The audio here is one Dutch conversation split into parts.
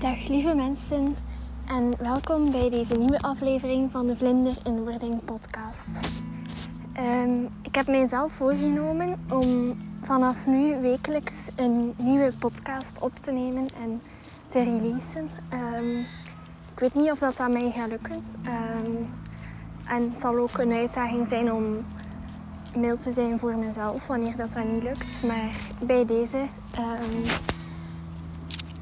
Dag lieve mensen en welkom bij deze nieuwe aflevering van de Vlinder in Wording podcast. Ehm, ik heb mijzelf voorgenomen om vanaf nu wekelijks een nieuwe podcast op te nemen en te releasen. Ehm, ik weet niet of dat aan mij gaat lukken. Ehm, en het zal ook een uitdaging zijn om mild te zijn voor mezelf wanneer dat, dat niet lukt. Maar bij deze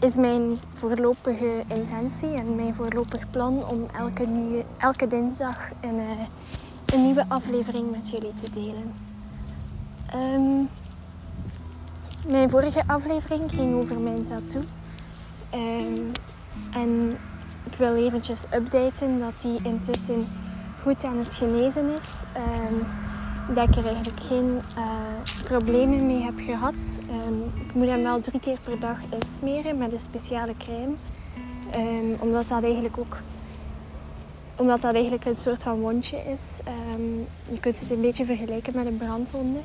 is mijn voorlopige intentie en mijn voorlopig plan om elke, nieuwe, elke dinsdag een, uh, een nieuwe aflevering met jullie te delen. Um, mijn vorige aflevering ging over mijn tattoo. Um, en ik wil eventjes updaten dat die intussen goed aan het genezen is. Um, dat ik er eigenlijk geen uh, problemen mee heb gehad. Um, ik moet hem wel drie keer per dag insmeren met een speciale crème. Um, omdat dat eigenlijk ook omdat dat eigenlijk een soort van wondje is. Um, je kunt het een beetje vergelijken met een brandwonde.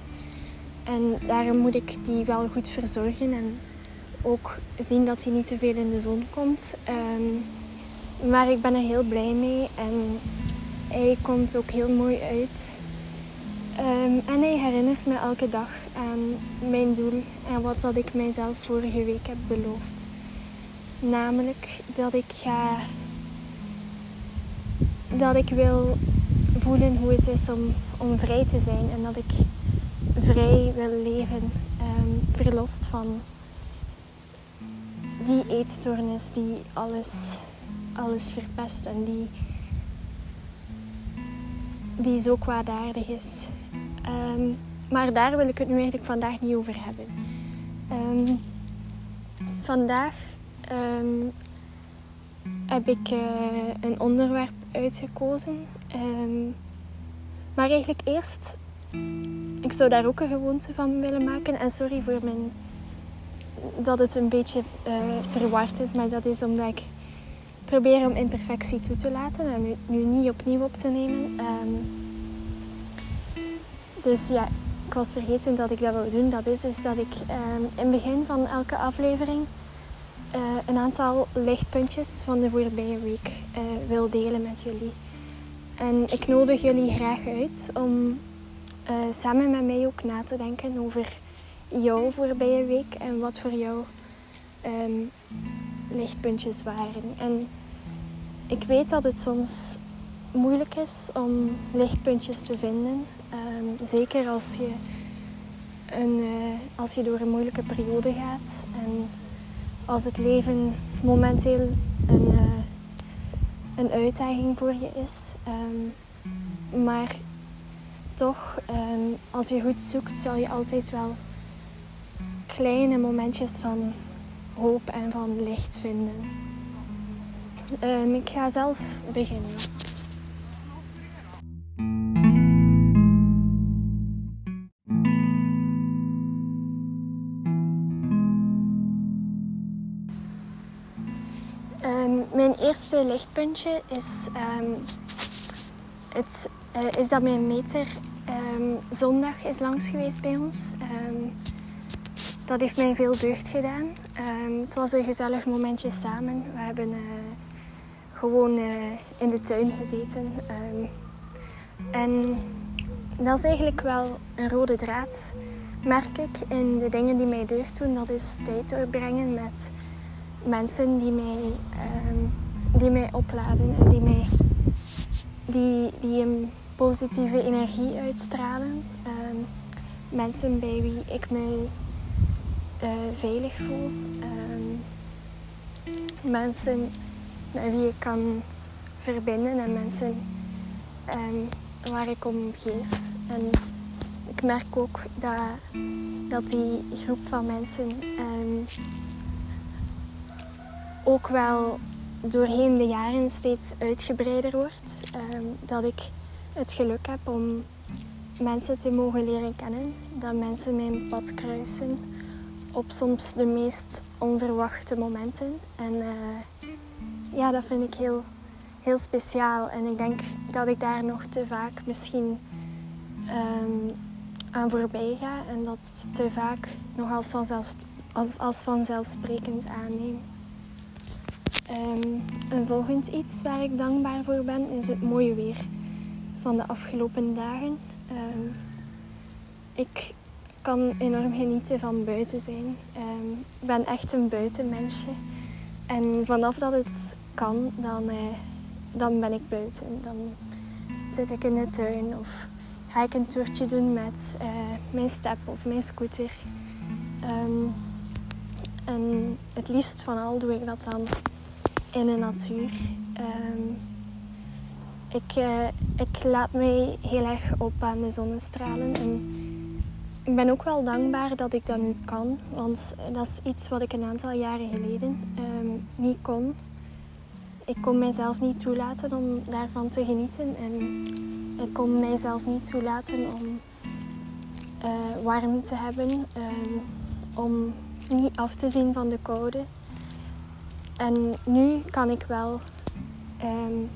En daarom moet ik die wel goed verzorgen en ook zien dat hij niet te veel in de zon komt. maar ik ben er heel blij mee en hij komt ook heel mooi uit. Um, en hij herinnert me elke dag aan mijn doel en wat dat ik mijzelf vorige week heb beloofd. Namelijk dat ik ga. dat ik wil voelen hoe het is om, om vrij te zijn en dat ik vrij wil leven, um, verlost van die eetstoornis die alles, alles verpest en die, die zo kwaadaardig is. Um, maar daar wil ik het nu eigenlijk vandaag niet over hebben. Um, vandaag um, heb ik uh, een onderwerp uitgekozen. maar eigenlijk eerst, ik zou daar ook een gewoonte van willen maken. En sorry voor mijn, dat het een beetje uh, verward is, maar dat is omdat ik probeer om imperfectie toe te laten en nu niet opnieuw op te nemen. Dus ja, ik was vergeten dat ik dat wil doen. Dat is dus dat ik ehm, in het begin van elke aflevering uh, een aantal lichtpuntjes van de voorbije week uh, wil delen met jullie. En ik nodig jullie graag uit om uh, samen met mij ook na te denken over jouw voorbije week en wat voor jou um, lichtpuntjes waren. En ik weet dat het soms moeilijk is om lichtpuntjes te vinden. Um, zeker als je, een, uh, als je door een moeilijke periode gaat en als het leven momenteel een, uh, een uitdaging voor je is. Um, maar toch, um, als je goed zoekt, zal je altijd wel kleine momentjes van hoop en van licht vinden. ik ga zelf beginnen. Eerste lichtpuntje is, um, het, uh, is dat mijn meter um, zondag is langs geweest bij ons. Um, dat heeft mij veel deugd gedaan. het was een gezellig momentje samen. We hebben uh, gewoon uh, in de tuin gezeten. en dat is eigenlijk wel een rode draad, merk ik, in de dingen die mij deugd doen. Dat is tijd doorbrengen met mensen die mij, die mij opladen en die, mij, die, die een positieve energie uitstralen. Um, mensen bij wie ik me uh, veilig voel. Um, mensen met wie ik kan verbinden en mensen waar ik om geef. En ik merk ook dat, dat die groep van mensen ook wel doorheen de jaren steeds uitgebreider wordt. Ehm, dat ik het geluk heb om mensen te mogen leren kennen. Dat mensen mijn pad kruisen op soms de meest onverwachte momenten. En uh, ja, dat vind ik heel, heel speciaal. En ik denk dat ik daar nog te vaak misschien um, aan voorbij ga. En dat te vaak nog als, als, als vanzelfsprekend aanneem. Um, een volgend iets waar ik dankbaar voor ben is het mooie weer van de afgelopen dagen. Um, ik kan enorm genieten van buiten zijn. Um, ik ben echt een buitenmensje. En vanaf dat het kan, dan, uh, dan ben ik buiten. Dan zit ik in de tuin of ga ik een toertje doen met uh, mijn step of mijn scooter. En het liefst van al doe ik dat dan in de natuur. Um, ik, uh, ik laat mij heel erg op aan de zonnestralen. En ik ben ook wel dankbaar dat ik dat nu kan. Want dat is iets wat ik een aantal jaren geleden um, niet kon. Ik kon mijzelf niet toelaten om daarvan te genieten. En ik kon mijzelf niet toelaten om uh, warm te hebben. Um, om niet af te zien van de koude. En nu kan ik wel, um,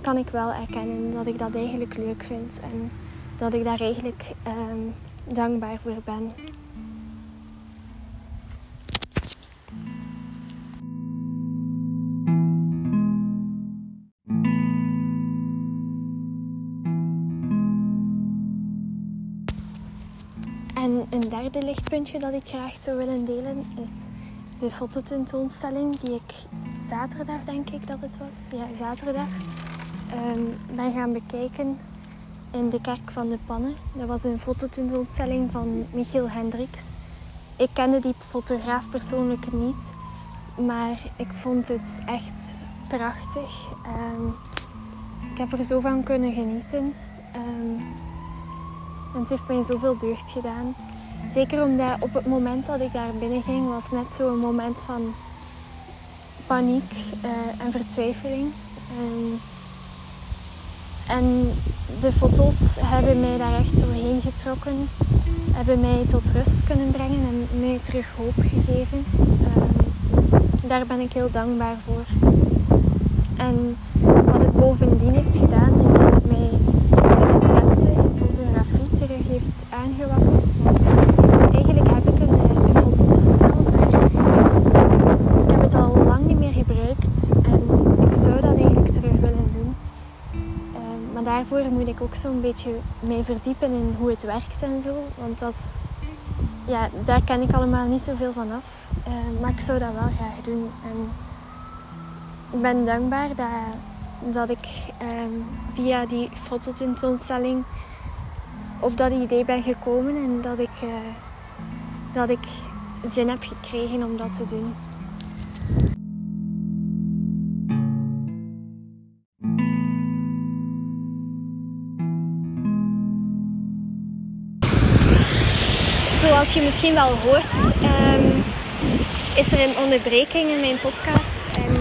kan ik wel erkennen dat ik dat eigenlijk leuk vind en dat ik daar eigenlijk um, dankbaar voor ben. En een derde lichtpuntje dat ik graag zou willen delen is de fototentoonstelling die ik zaterdag, denk ik dat het was, ja zaterdag, um, ben gaan bekijken in de Kerk van de Pannen. Dat was een fototentoonstelling van Michiel Hendricks. Ik kende die fotograaf persoonlijk niet, maar ik vond het echt prachtig. Um, ik heb er zo van kunnen genieten. En het heeft mij zoveel deugd gedaan. Zeker omdat op het moment dat ik daar binnen ging, was net zo'n moment van paniek uh, en vertwijfeling. Um, en de foto's hebben mij daar echt doorheen getrokken, hebben mij tot rust kunnen brengen en mij terug hoop gegeven. Um, daar ben ik heel dankbaar voor. En wat het bovendien heeft gedaan, is dat mij mijn interesse in fotografie terug heeft aangewakkerd. Want eigenlijk heb ik een, een fototoestel, maar ik heb het al lang niet meer gebruikt en ik zou dat eigenlijk terug willen doen. Um, maar daarvoor moet ik ook zo'n beetje mee verdiepen in hoe het werkt en zo. Want dat is, ja, daar ken ik allemaal niet zoveel van af. Uh, maar ik zou dat wel graag doen. En ik ben dankbaar dat, dat ik um, via die fototentoonstelling op dat idee ben gekomen en dat ik, uh, dat ik zin heb gekregen om dat te doen. Zoals je misschien wel hoort, um, is er een onderbreking in mijn podcast en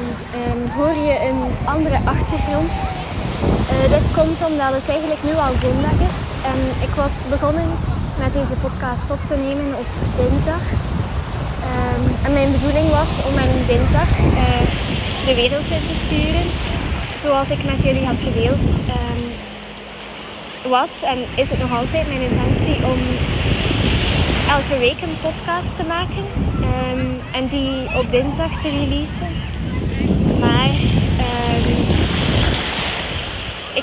um, hoor je een andere achtergrond. Uh, dit komt omdat het eigenlijk nu al zondag is en ik was begonnen met deze podcast op te nemen op dinsdag. Um, en mijn bedoeling was om mijn dinsdag uh, de wereld in te sturen. Zoals ik met jullie had gedeeld, um, was en is het nog altijd mijn intentie om elke week een podcast te maken um, en die op dinsdag te releasen. Maar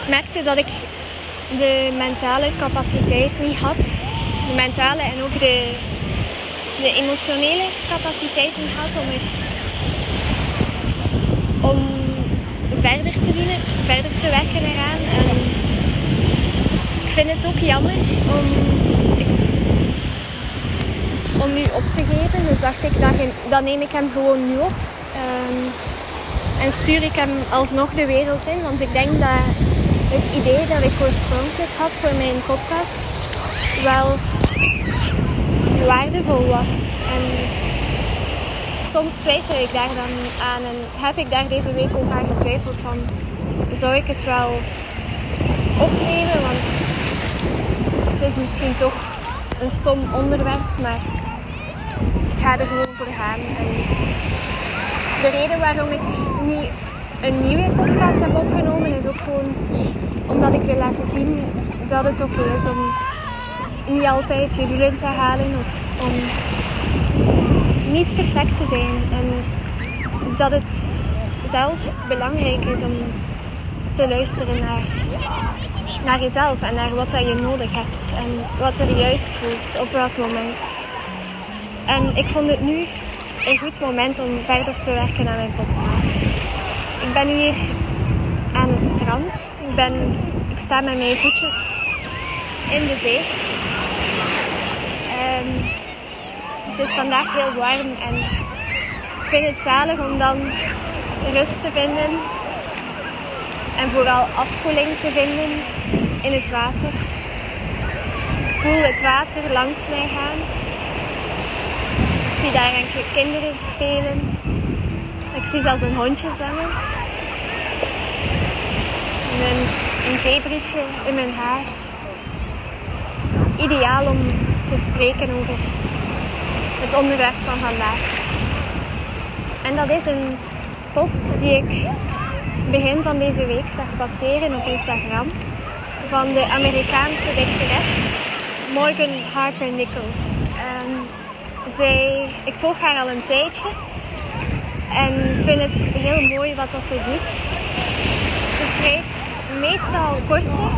merkte dat ik de mentale capaciteit niet had. De mentale en ook de, de emotionele capaciteit niet had om, om verder te doen, verder te werken eraan. En ik vind het ook jammer om, om nu op te geven. Dus dacht ik, dan, dan neem ik hem gewoon nu op. Um, en stuur ik hem alsnog de wereld in. Want ik denk dat het idee dat ik oorspronkelijk had voor mijn podcast wel waardevol was. En soms twijfel ik daar dan aan en heb ik daar deze week ook aan getwijfeld van zou ik het wel opnemen, want het is misschien toch een stom onderwerp, maar ik ga er gewoon voor gaan. En de reden waarom ik niet een nieuwe podcast heb opgenomen is ook gewoon omdat ik wil laten zien dat het oké is om niet altijd je doelen te halen of om niet perfect te zijn. En dat het zelfs belangrijk is om te luisteren naar, naar jezelf en naar wat je nodig hebt en wat er juist voelt op welk moment. En ik vond het nu een goed moment om verder te werken aan mijn podcast. Ik ben hier aan het strand. Ik, ben, ik sta met mijn voetjes in de zee. En het is vandaag heel warm en ik vind het zalig om dan rust te vinden en vooral afkoeling te vinden in het water. Ik voel het water langs mij gaan. Ik zie daar enkele kinderen spelen. Ik zie zelfs een hondje zwemmen. En een, een in mijn haar. Ideaal om te spreken over het onderwerp van vandaag. En dat is een post die ik begin van deze week zag passeren op Instagram van de Amerikaanse dichteres Morgan Harper Nichols. Um, zij, ik volg haar al een tijdje en vind het heel mooi wat dat ze doet. Ze schrijft meestal korte,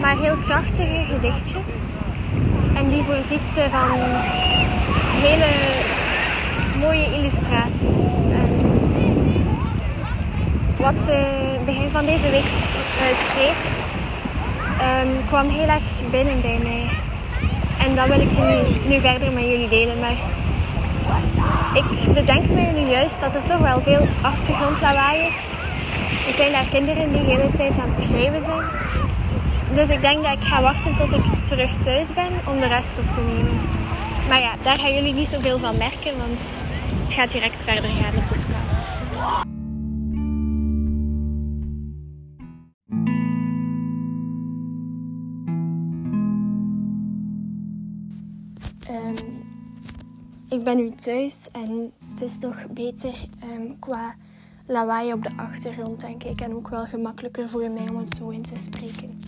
maar heel krachtige gedichtjes. En die voorziet ze van hele mooie illustraties. wat ze begin van deze week eh, schreef, um, kwam heel erg binnen bij mij. En dat wil ik nu, nu verder met jullie delen. Maar ik bedenk me nu juist dat er toch wel veel achtergrondlawaai is. Er zijn daar kinderen die de hele tijd aan het schrijven zijn. Dus ik denk dat ik ga wachten tot ik terug thuis ben om de rest op te nemen. Maar ja, daar gaan jullie niet zoveel van merken, want het gaat direct verder gaan, de podcast. Um, ik ben nu thuis en het is toch beter um, qua lawaai op de achtergrond, denk ik. En ook wel gemakkelijker voor mij om het zo in te spreken.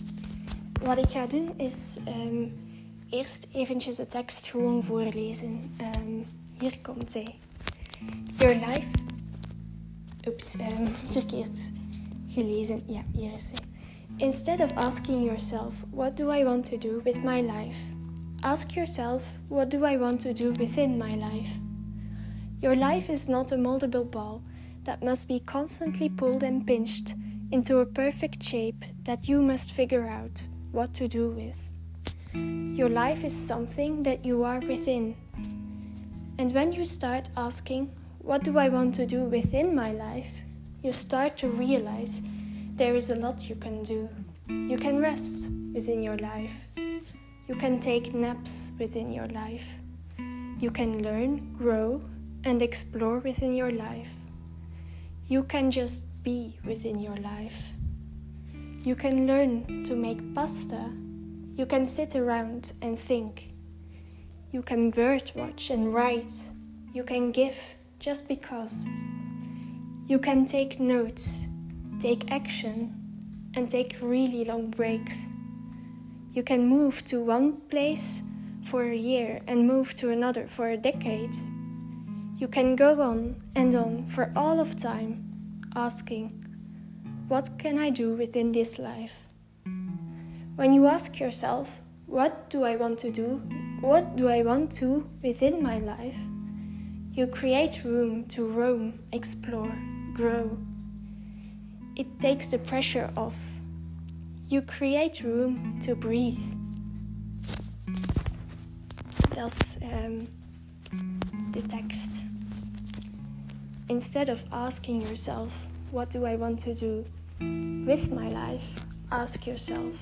Wat ik ga doen is um, eerst eventjes de tekst gewoon voorlezen. Um, hier komt zij. Your life... Oeps, um, verkeerd gelezen. Ja, hier is zij. Instead of asking yourself, what do I want to do with my life? Ask yourself, what do I want to do within my life? Your life is not a moldable ball that must be constantly pulled and pinched into a perfect shape that you must figure out what to do with. Your life is something that you are within. And when you start asking, What do I want to do within my life? you start to realize there is a lot you can do. You can rest within your life. You can take naps within your life. You can learn, grow, and explore within your life. You can just be within your life. You can learn to make pasta. You can sit around and think. You can birdwatch and write. You can give just because. You can take notes, take action, and take really long breaks. You can move to one place for a year and move to another for a decade. You can go on and on for all of time, asking, What can I do within this life? When you ask yourself, What do I want to do? What do I want to within my life? You create room to roam, explore, grow. It takes the pressure off. You create room to breathe. That's um, the text. Instead of asking yourself, what do I want to do with my life? Ask yourself,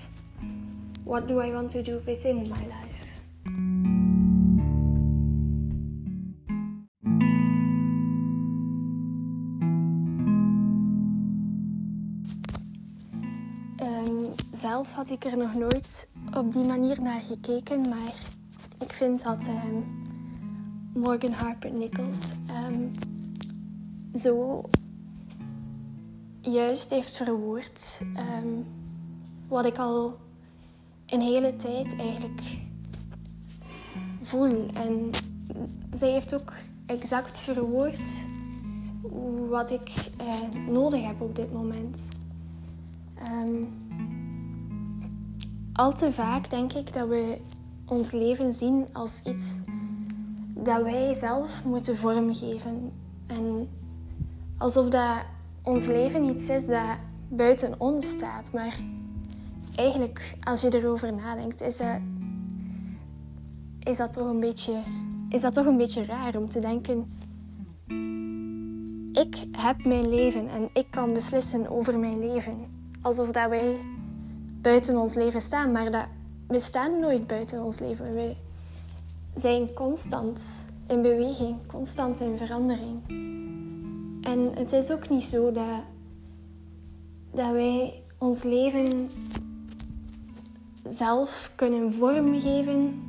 what do I want to do within my life? Um, zelf had ik er nog nooit op die manier naar gekeken, maar ik vind dat um, Morgan Harper Nichols um, zo juist heeft verwoord um, wat ik al een hele tijd eigenlijk voel. En zij heeft ook exact verwoord wat ik uh, nodig heb op dit moment. Um, al te vaak denk ik dat we ons leven zien als iets dat wij zelf moeten vormgeven. En alsof dat ons leven iets is dat buiten ons staat. Maar eigenlijk, als je erover nadenkt, is dat, is dat, toch, een beetje, is dat toch een beetje raar om te denken... Ik heb mijn leven en ik kan beslissen over mijn leven. Alsof dat wij buiten ons leven staan, maar dat, we staan nooit buiten ons leven. We zijn constant in beweging, constant in verandering. En het is ook niet zo dat, dat wij ons leven zelf kunnen vormgeven.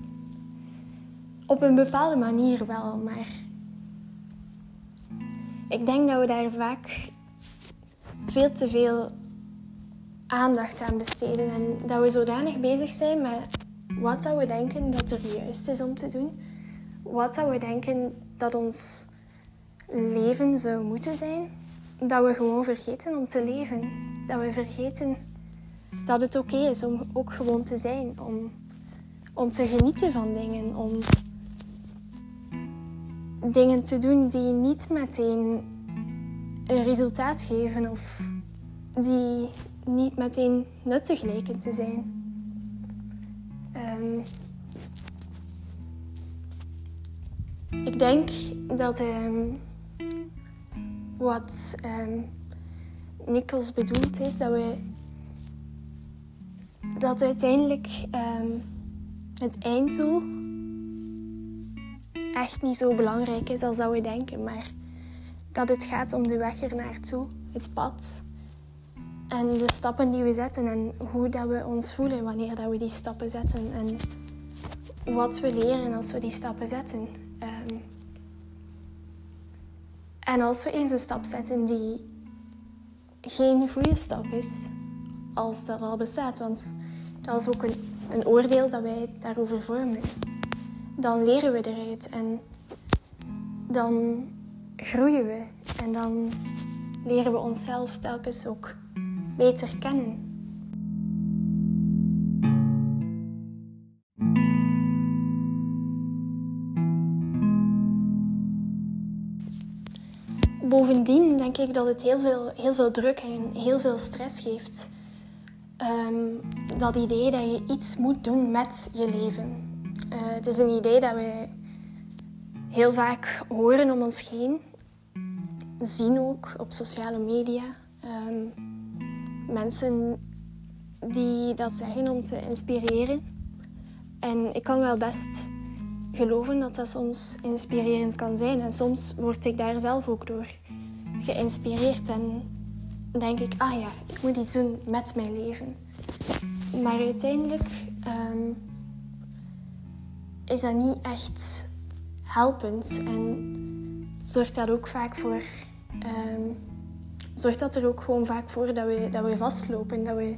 Op een bepaalde manier wel, maar ik denk dat we daar vaak veel te veel aandacht aan besteden. En dat we zodanig bezig zijn met wat dat we denken dat er juist is om te doen. Wat dat we denken dat ons leven zou moeten zijn. Dat we gewoon vergeten om te leven. Dat we vergeten dat het oké is om ook gewoon te zijn. Om, om te genieten van dingen. Om dingen te doen die niet meteen een resultaat geven of die niet meteen nuttig lijken te zijn. Um, ik denk dat um, wat um, Nichols bedoelt is dat we dat uiteindelijk het einddoel echt niet zo belangrijk is als dat we denken, maar dat het gaat om de weg er naartoe, het pad en de stappen die we zetten en hoe dat we ons voelen wanneer dat we die stappen zetten. En wat we leren als we die stappen zetten. Ehm, en als we eens een stap zetten die geen goede stap is, als dat al bestaat, want dat is ook een, een oordeel dat wij daarover vormen, dan leren we eruit en dan groeien we en dan leren we onszelf telkens ook beter kennen. Bovendien denk ik dat het heel veel, heel veel druk en heel veel stress geeft. Ehm, dat idee dat je iets moet doen met je leven. Uh, het is een idee dat we heel vaak horen om ons heen, zien ook op sociale media. Um, mensen die dat zeggen om te inspireren. En ik kan wel best geloven dat dat soms inspirerend kan zijn. En soms word ik daar zelf ook door geïnspireerd. En denk ik, ah ja, ik moet iets doen met mijn leven. Maar uiteindelijk ehm, is dat niet echt helpend. En zorgt dat ook vaak voor ehm, zorgt dat er ook gewoon vaak voor dat we, dat we vastlopen, dat we,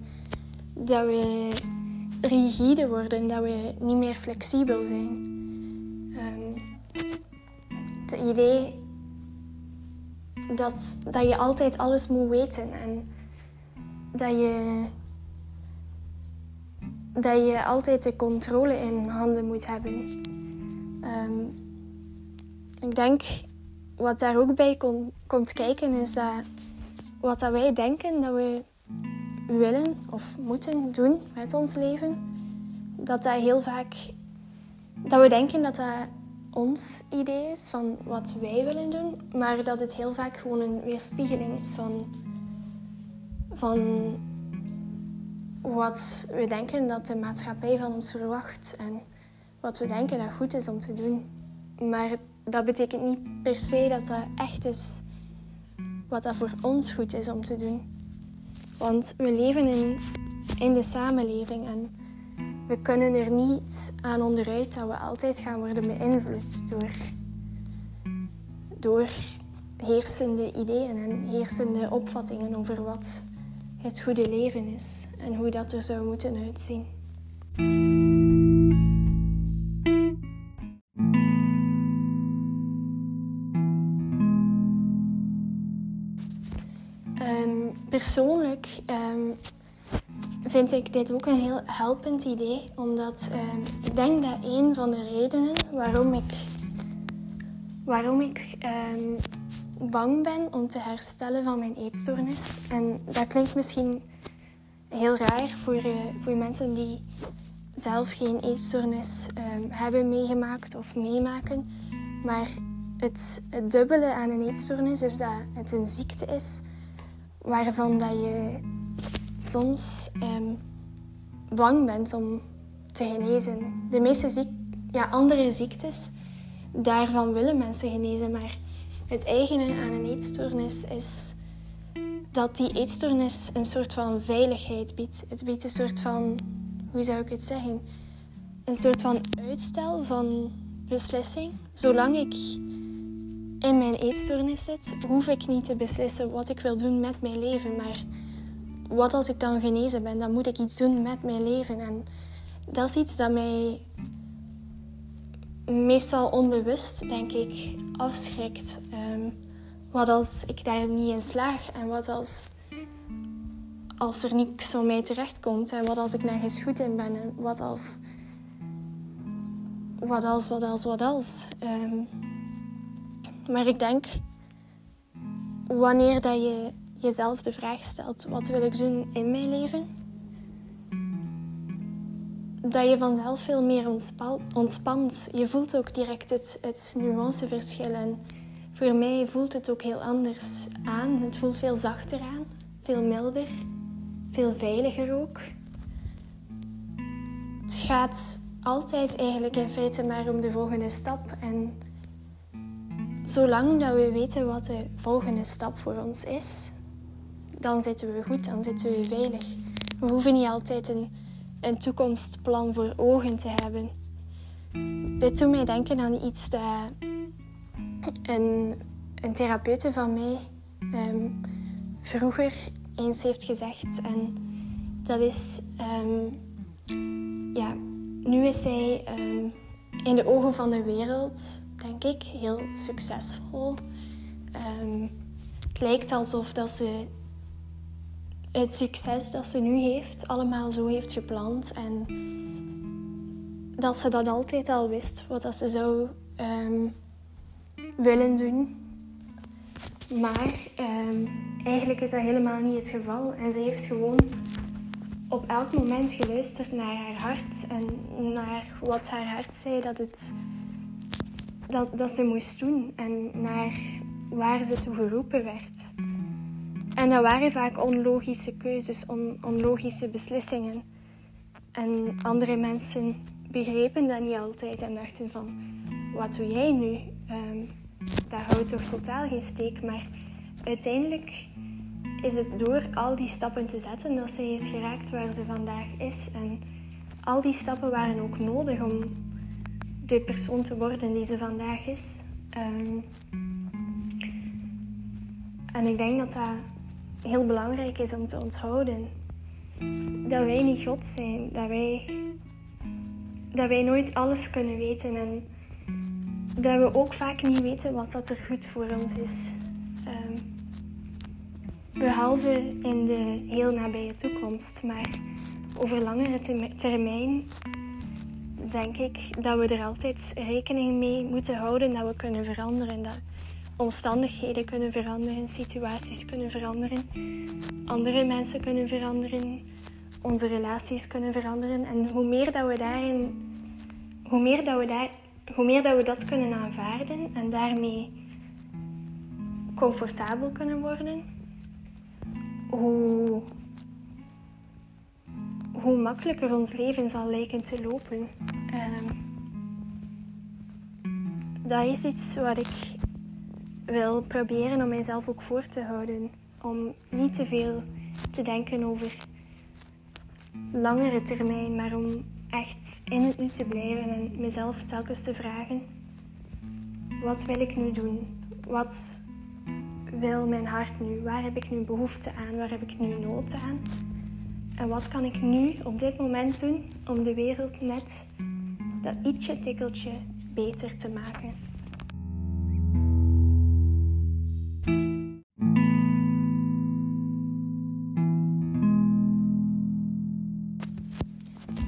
dat we rigide worden, dat we niet meer flexibel zijn. Um, het idee dat, dat je altijd alles moet weten en dat je, dat je altijd de controle in handen moet hebben. Um, ik denk wat daar ook bij komt kijken is dat wat dat wij denken dat we willen of moeten doen met ons leven, dat dat heel vaak, dat we denken dat dat ons idee is van wat wij willen doen, maar dat het heel vaak gewoon een weerspiegeling is van, van wat we denken dat de maatschappij van ons verwacht en wat we denken dat goed is om te doen. Maar dat betekent niet per se dat dat echt is wat dat voor ons goed is om te doen. Want we leven in, in de samenleving en we kunnen er niet aan onderuit dat we altijd gaan worden beïnvloed door, door heersende ideeën en heersende opvattingen over wat het goede leven is en hoe dat er zou moeten uitzien. Persoonlijk um, vind ik dit ook een heel helpend idee, omdat um, ik denk dat een van de redenen waarom ik, waarom ik bang ben om te herstellen van mijn eetstoornis, en dat klinkt misschien heel raar voor, uh, voor mensen die zelf geen eetstoornis hebben meegemaakt of meemaken, maar het, het dubbele aan een eetstoornis is dat het een ziekte is waarvan dat je soms um, bang bent om te genezen. De meeste ziek ja, andere ziektes, daarvan willen mensen genezen. Maar het eigene aan een eetstoornis is dat die eetstoornis een soort van veiligheid biedt. Het biedt een soort van, hoe zou ik het zeggen? Een soort van uitstel van beslissing. Zolang ik in mijn eetstoornis zit, hoef ik niet te beslissen wat ik wil doen met mijn leven. Maar wat als ik dan genezen ben, dan moet ik iets doen met mijn leven. En dat is iets dat mij meestal onbewust, denk ik, afschrikt. Um, wat als ik daar niet in slaag en wat als, als er niks van mij terechtkomt en wat als ik nergens goed in ben en wat als, wat als, wat als, wat als. Um, maar ik denk, wanneer dat je jezelf de vraag stelt: wat wil ik doen in mijn leven? Dat je vanzelf veel meer ontspant. Je voelt ook direct het, het nuanceverschil. En voor mij voelt het ook heel anders aan. Het voelt veel zachter aan, veel milder, veel veiliger ook. Het gaat altijd eigenlijk in feite maar om de volgende stap. En zolang dat we weten wat de volgende stap voor ons is, dan zitten we goed, dan zitten we veilig. We hoeven niet altijd een, een toekomstplan voor ogen te hebben. Dit doet mij denken aan iets dat een, een therapeute van mij um, vroeger eens heeft gezegd. En dat is, um, ja, nu is zij um, in de ogen van de wereld denk ik, heel succesvol. Um, het lijkt alsof dat ze het succes dat ze nu heeft allemaal zo heeft gepland. En dat ze dat altijd al wist, wat dat ze zou um, willen doen. Maar um, eigenlijk is dat helemaal niet het geval. En ze heeft gewoon op elk moment geluisterd naar haar hart en naar wat haar hart zei dat het dat, dat ze moest doen en naar waar ze toe geroepen werd. En dat waren vaak onlogische keuzes, on, onlogische beslissingen. En andere mensen begrepen dat niet altijd en dachten van, wat doe jij nu? Um, dat houdt toch totaal geen steek. Maar uiteindelijk is het door al die stappen te zetten dat zij is geraakt waar ze vandaag is. En al die stappen waren ook nodig om de persoon te worden die ze vandaag is. Um, en ik denk dat dat heel belangrijk is om te onthouden. Dat wij niet God zijn, dat wij, dat wij nooit alles kunnen weten en dat we ook vaak niet weten wat dat er goed voor ons is. Um, behalve in de heel nabije toekomst, maar over langere termijn denk ik dat we er altijd rekening mee moeten houden dat we kunnen veranderen. Dat omstandigheden kunnen veranderen, situaties kunnen veranderen, andere mensen kunnen veranderen, onze relaties kunnen veranderen. En hoe meer dat we daarin, hoe meer dat we, daar, hoe meer dat, we dat kunnen aanvaarden en daarmee comfortabel kunnen worden, hoe hoe makkelijker ons leven zal lijken te lopen. Um, dat is iets wat ik wil proberen om mijzelf ook voor te houden. Om niet te veel te denken over langere termijn, maar om echt in het nu te blijven en mezelf telkens te vragen: wat wil ik nu doen? Wat wil mijn hart nu? Waar heb ik nu behoefte aan? Waar heb ik nu nood aan? En wat kan ik nu op dit moment doen om de wereld net dat ietsje tikkeltje beter te maken?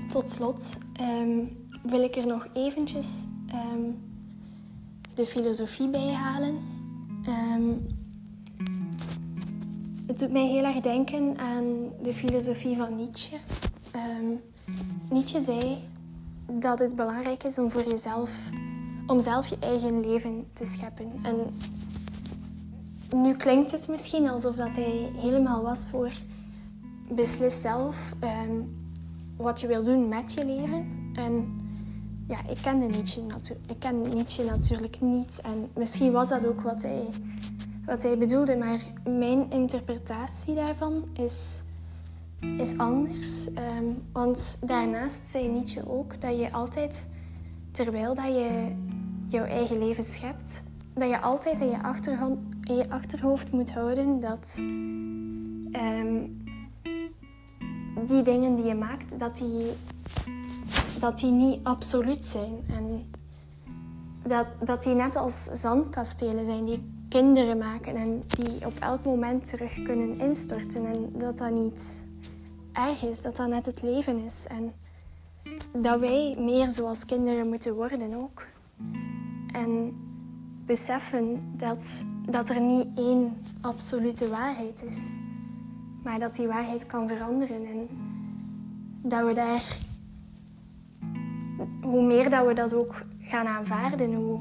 Tot slot ehm, wil ik er nog eventjes ehm, de filosofie bij halen. Ehm, het doet mij heel erg denken aan de filosofie van Nietzsche. Nietzsche zei dat het belangrijk is om voor jezelf, om zelf je eigen leven te scheppen. En nu klinkt het misschien alsof dat hij helemaal was voor beslis zelf wat je wil doen met je leven. En ja, ik kende Nietzsche, ik ken Nietzsche natuurlijk niet. En misschien was dat ook wat hij, wat hij bedoelde. Maar mijn interpretatie daarvan is, is anders. Ehm, want daarnaast zei Nietzsche ook dat je altijd, terwijl dat je jouw eigen leven schept, dat je altijd in je, achterhoofd moet houden dat ehm, die dingen die je maakt, dat die, dat die niet absoluut zijn. En dat, dat die net als zandkastelen zijn die kinderen maken en die op elk moment terug kunnen instorten. En dat dat niet erg is, dat dat net het leven is. En dat wij meer zoals kinderen moeten worden ook. En beseffen dat, dat er niet één absolute waarheid is maar dat die waarheid kan veranderen. En dat we daar, hoe meer dat we dat ook gaan aanvaarden, hoe,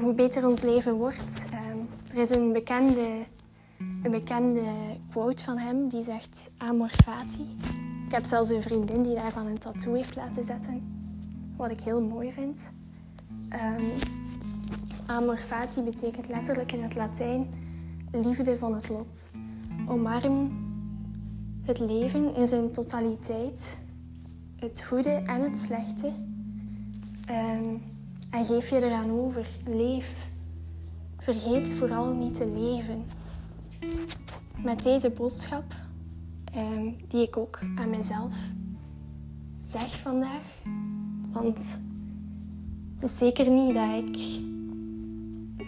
hoe beter ons leven wordt. Ehm, er is een bekende, een bekende quote van hem die zegt amor fati. Ik heb zelfs een vriendin die daarvan een tattoo heeft laten zetten, wat ik heel mooi vind. Um, amor fati betekent letterlijk in het Latijn liefde van het lot. Omarm het leven in zijn totaliteit, het goede en het slechte. Ehm, en geef je eraan over. Leef. Vergeet vooral niet te leven. Met deze boodschap, ehm, die ik ook aan mezelf zeg vandaag. Want het is zeker niet dat ik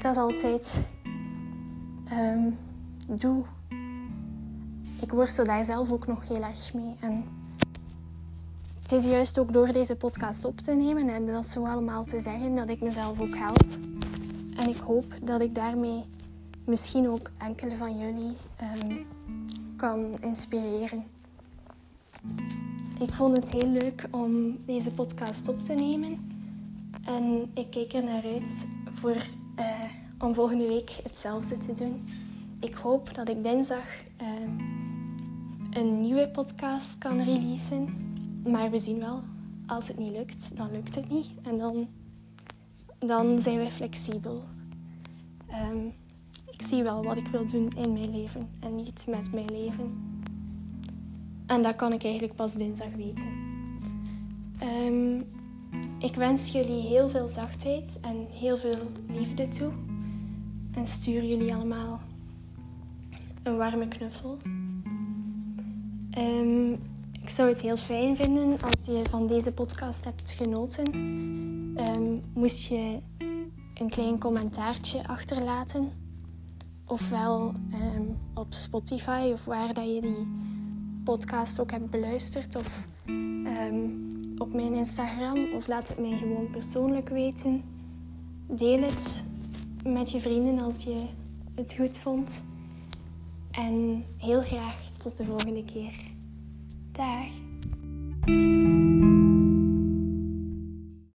dat altijd um, doe ik worstel daar zelf ook nog heel erg mee. En het is juist ook door deze podcast op te nemen en dat zo allemaal te zeggen dat ik mezelf ook help. En ik hoop dat ik daarmee misschien ook enkele van jullie ehm, kan inspireren. Ik vond het heel leuk om deze podcast op te nemen. En ik kijk er naar uit voor, uh, om volgende week hetzelfde te doen. Ik hoop dat ik dinsdag uh, een nieuwe podcast kan releasen. Maar we zien wel, als het niet lukt, dan lukt het niet. En dan, dan zijn we flexibel. Um, ik zie wel wat ik wil doen in mijn leven en niet met mijn leven. En dat kan ik eigenlijk pas dinsdag weten. Um, ik wens jullie heel veel zachtheid en heel veel liefde toe. En stuur jullie allemaal een warme knuffel. Um, ik zou het heel fijn vinden als je van deze podcast hebt genoten. Um, moest je een klein commentaartje achterlaten. Ofwel um, op Spotify of waar dat je die podcast ook hebt beluisterd. Of op mijn Instagram. Of laat het mij gewoon persoonlijk weten. Deel het met je vrienden als je het goed vond. En heel graag tot de volgende keer. there.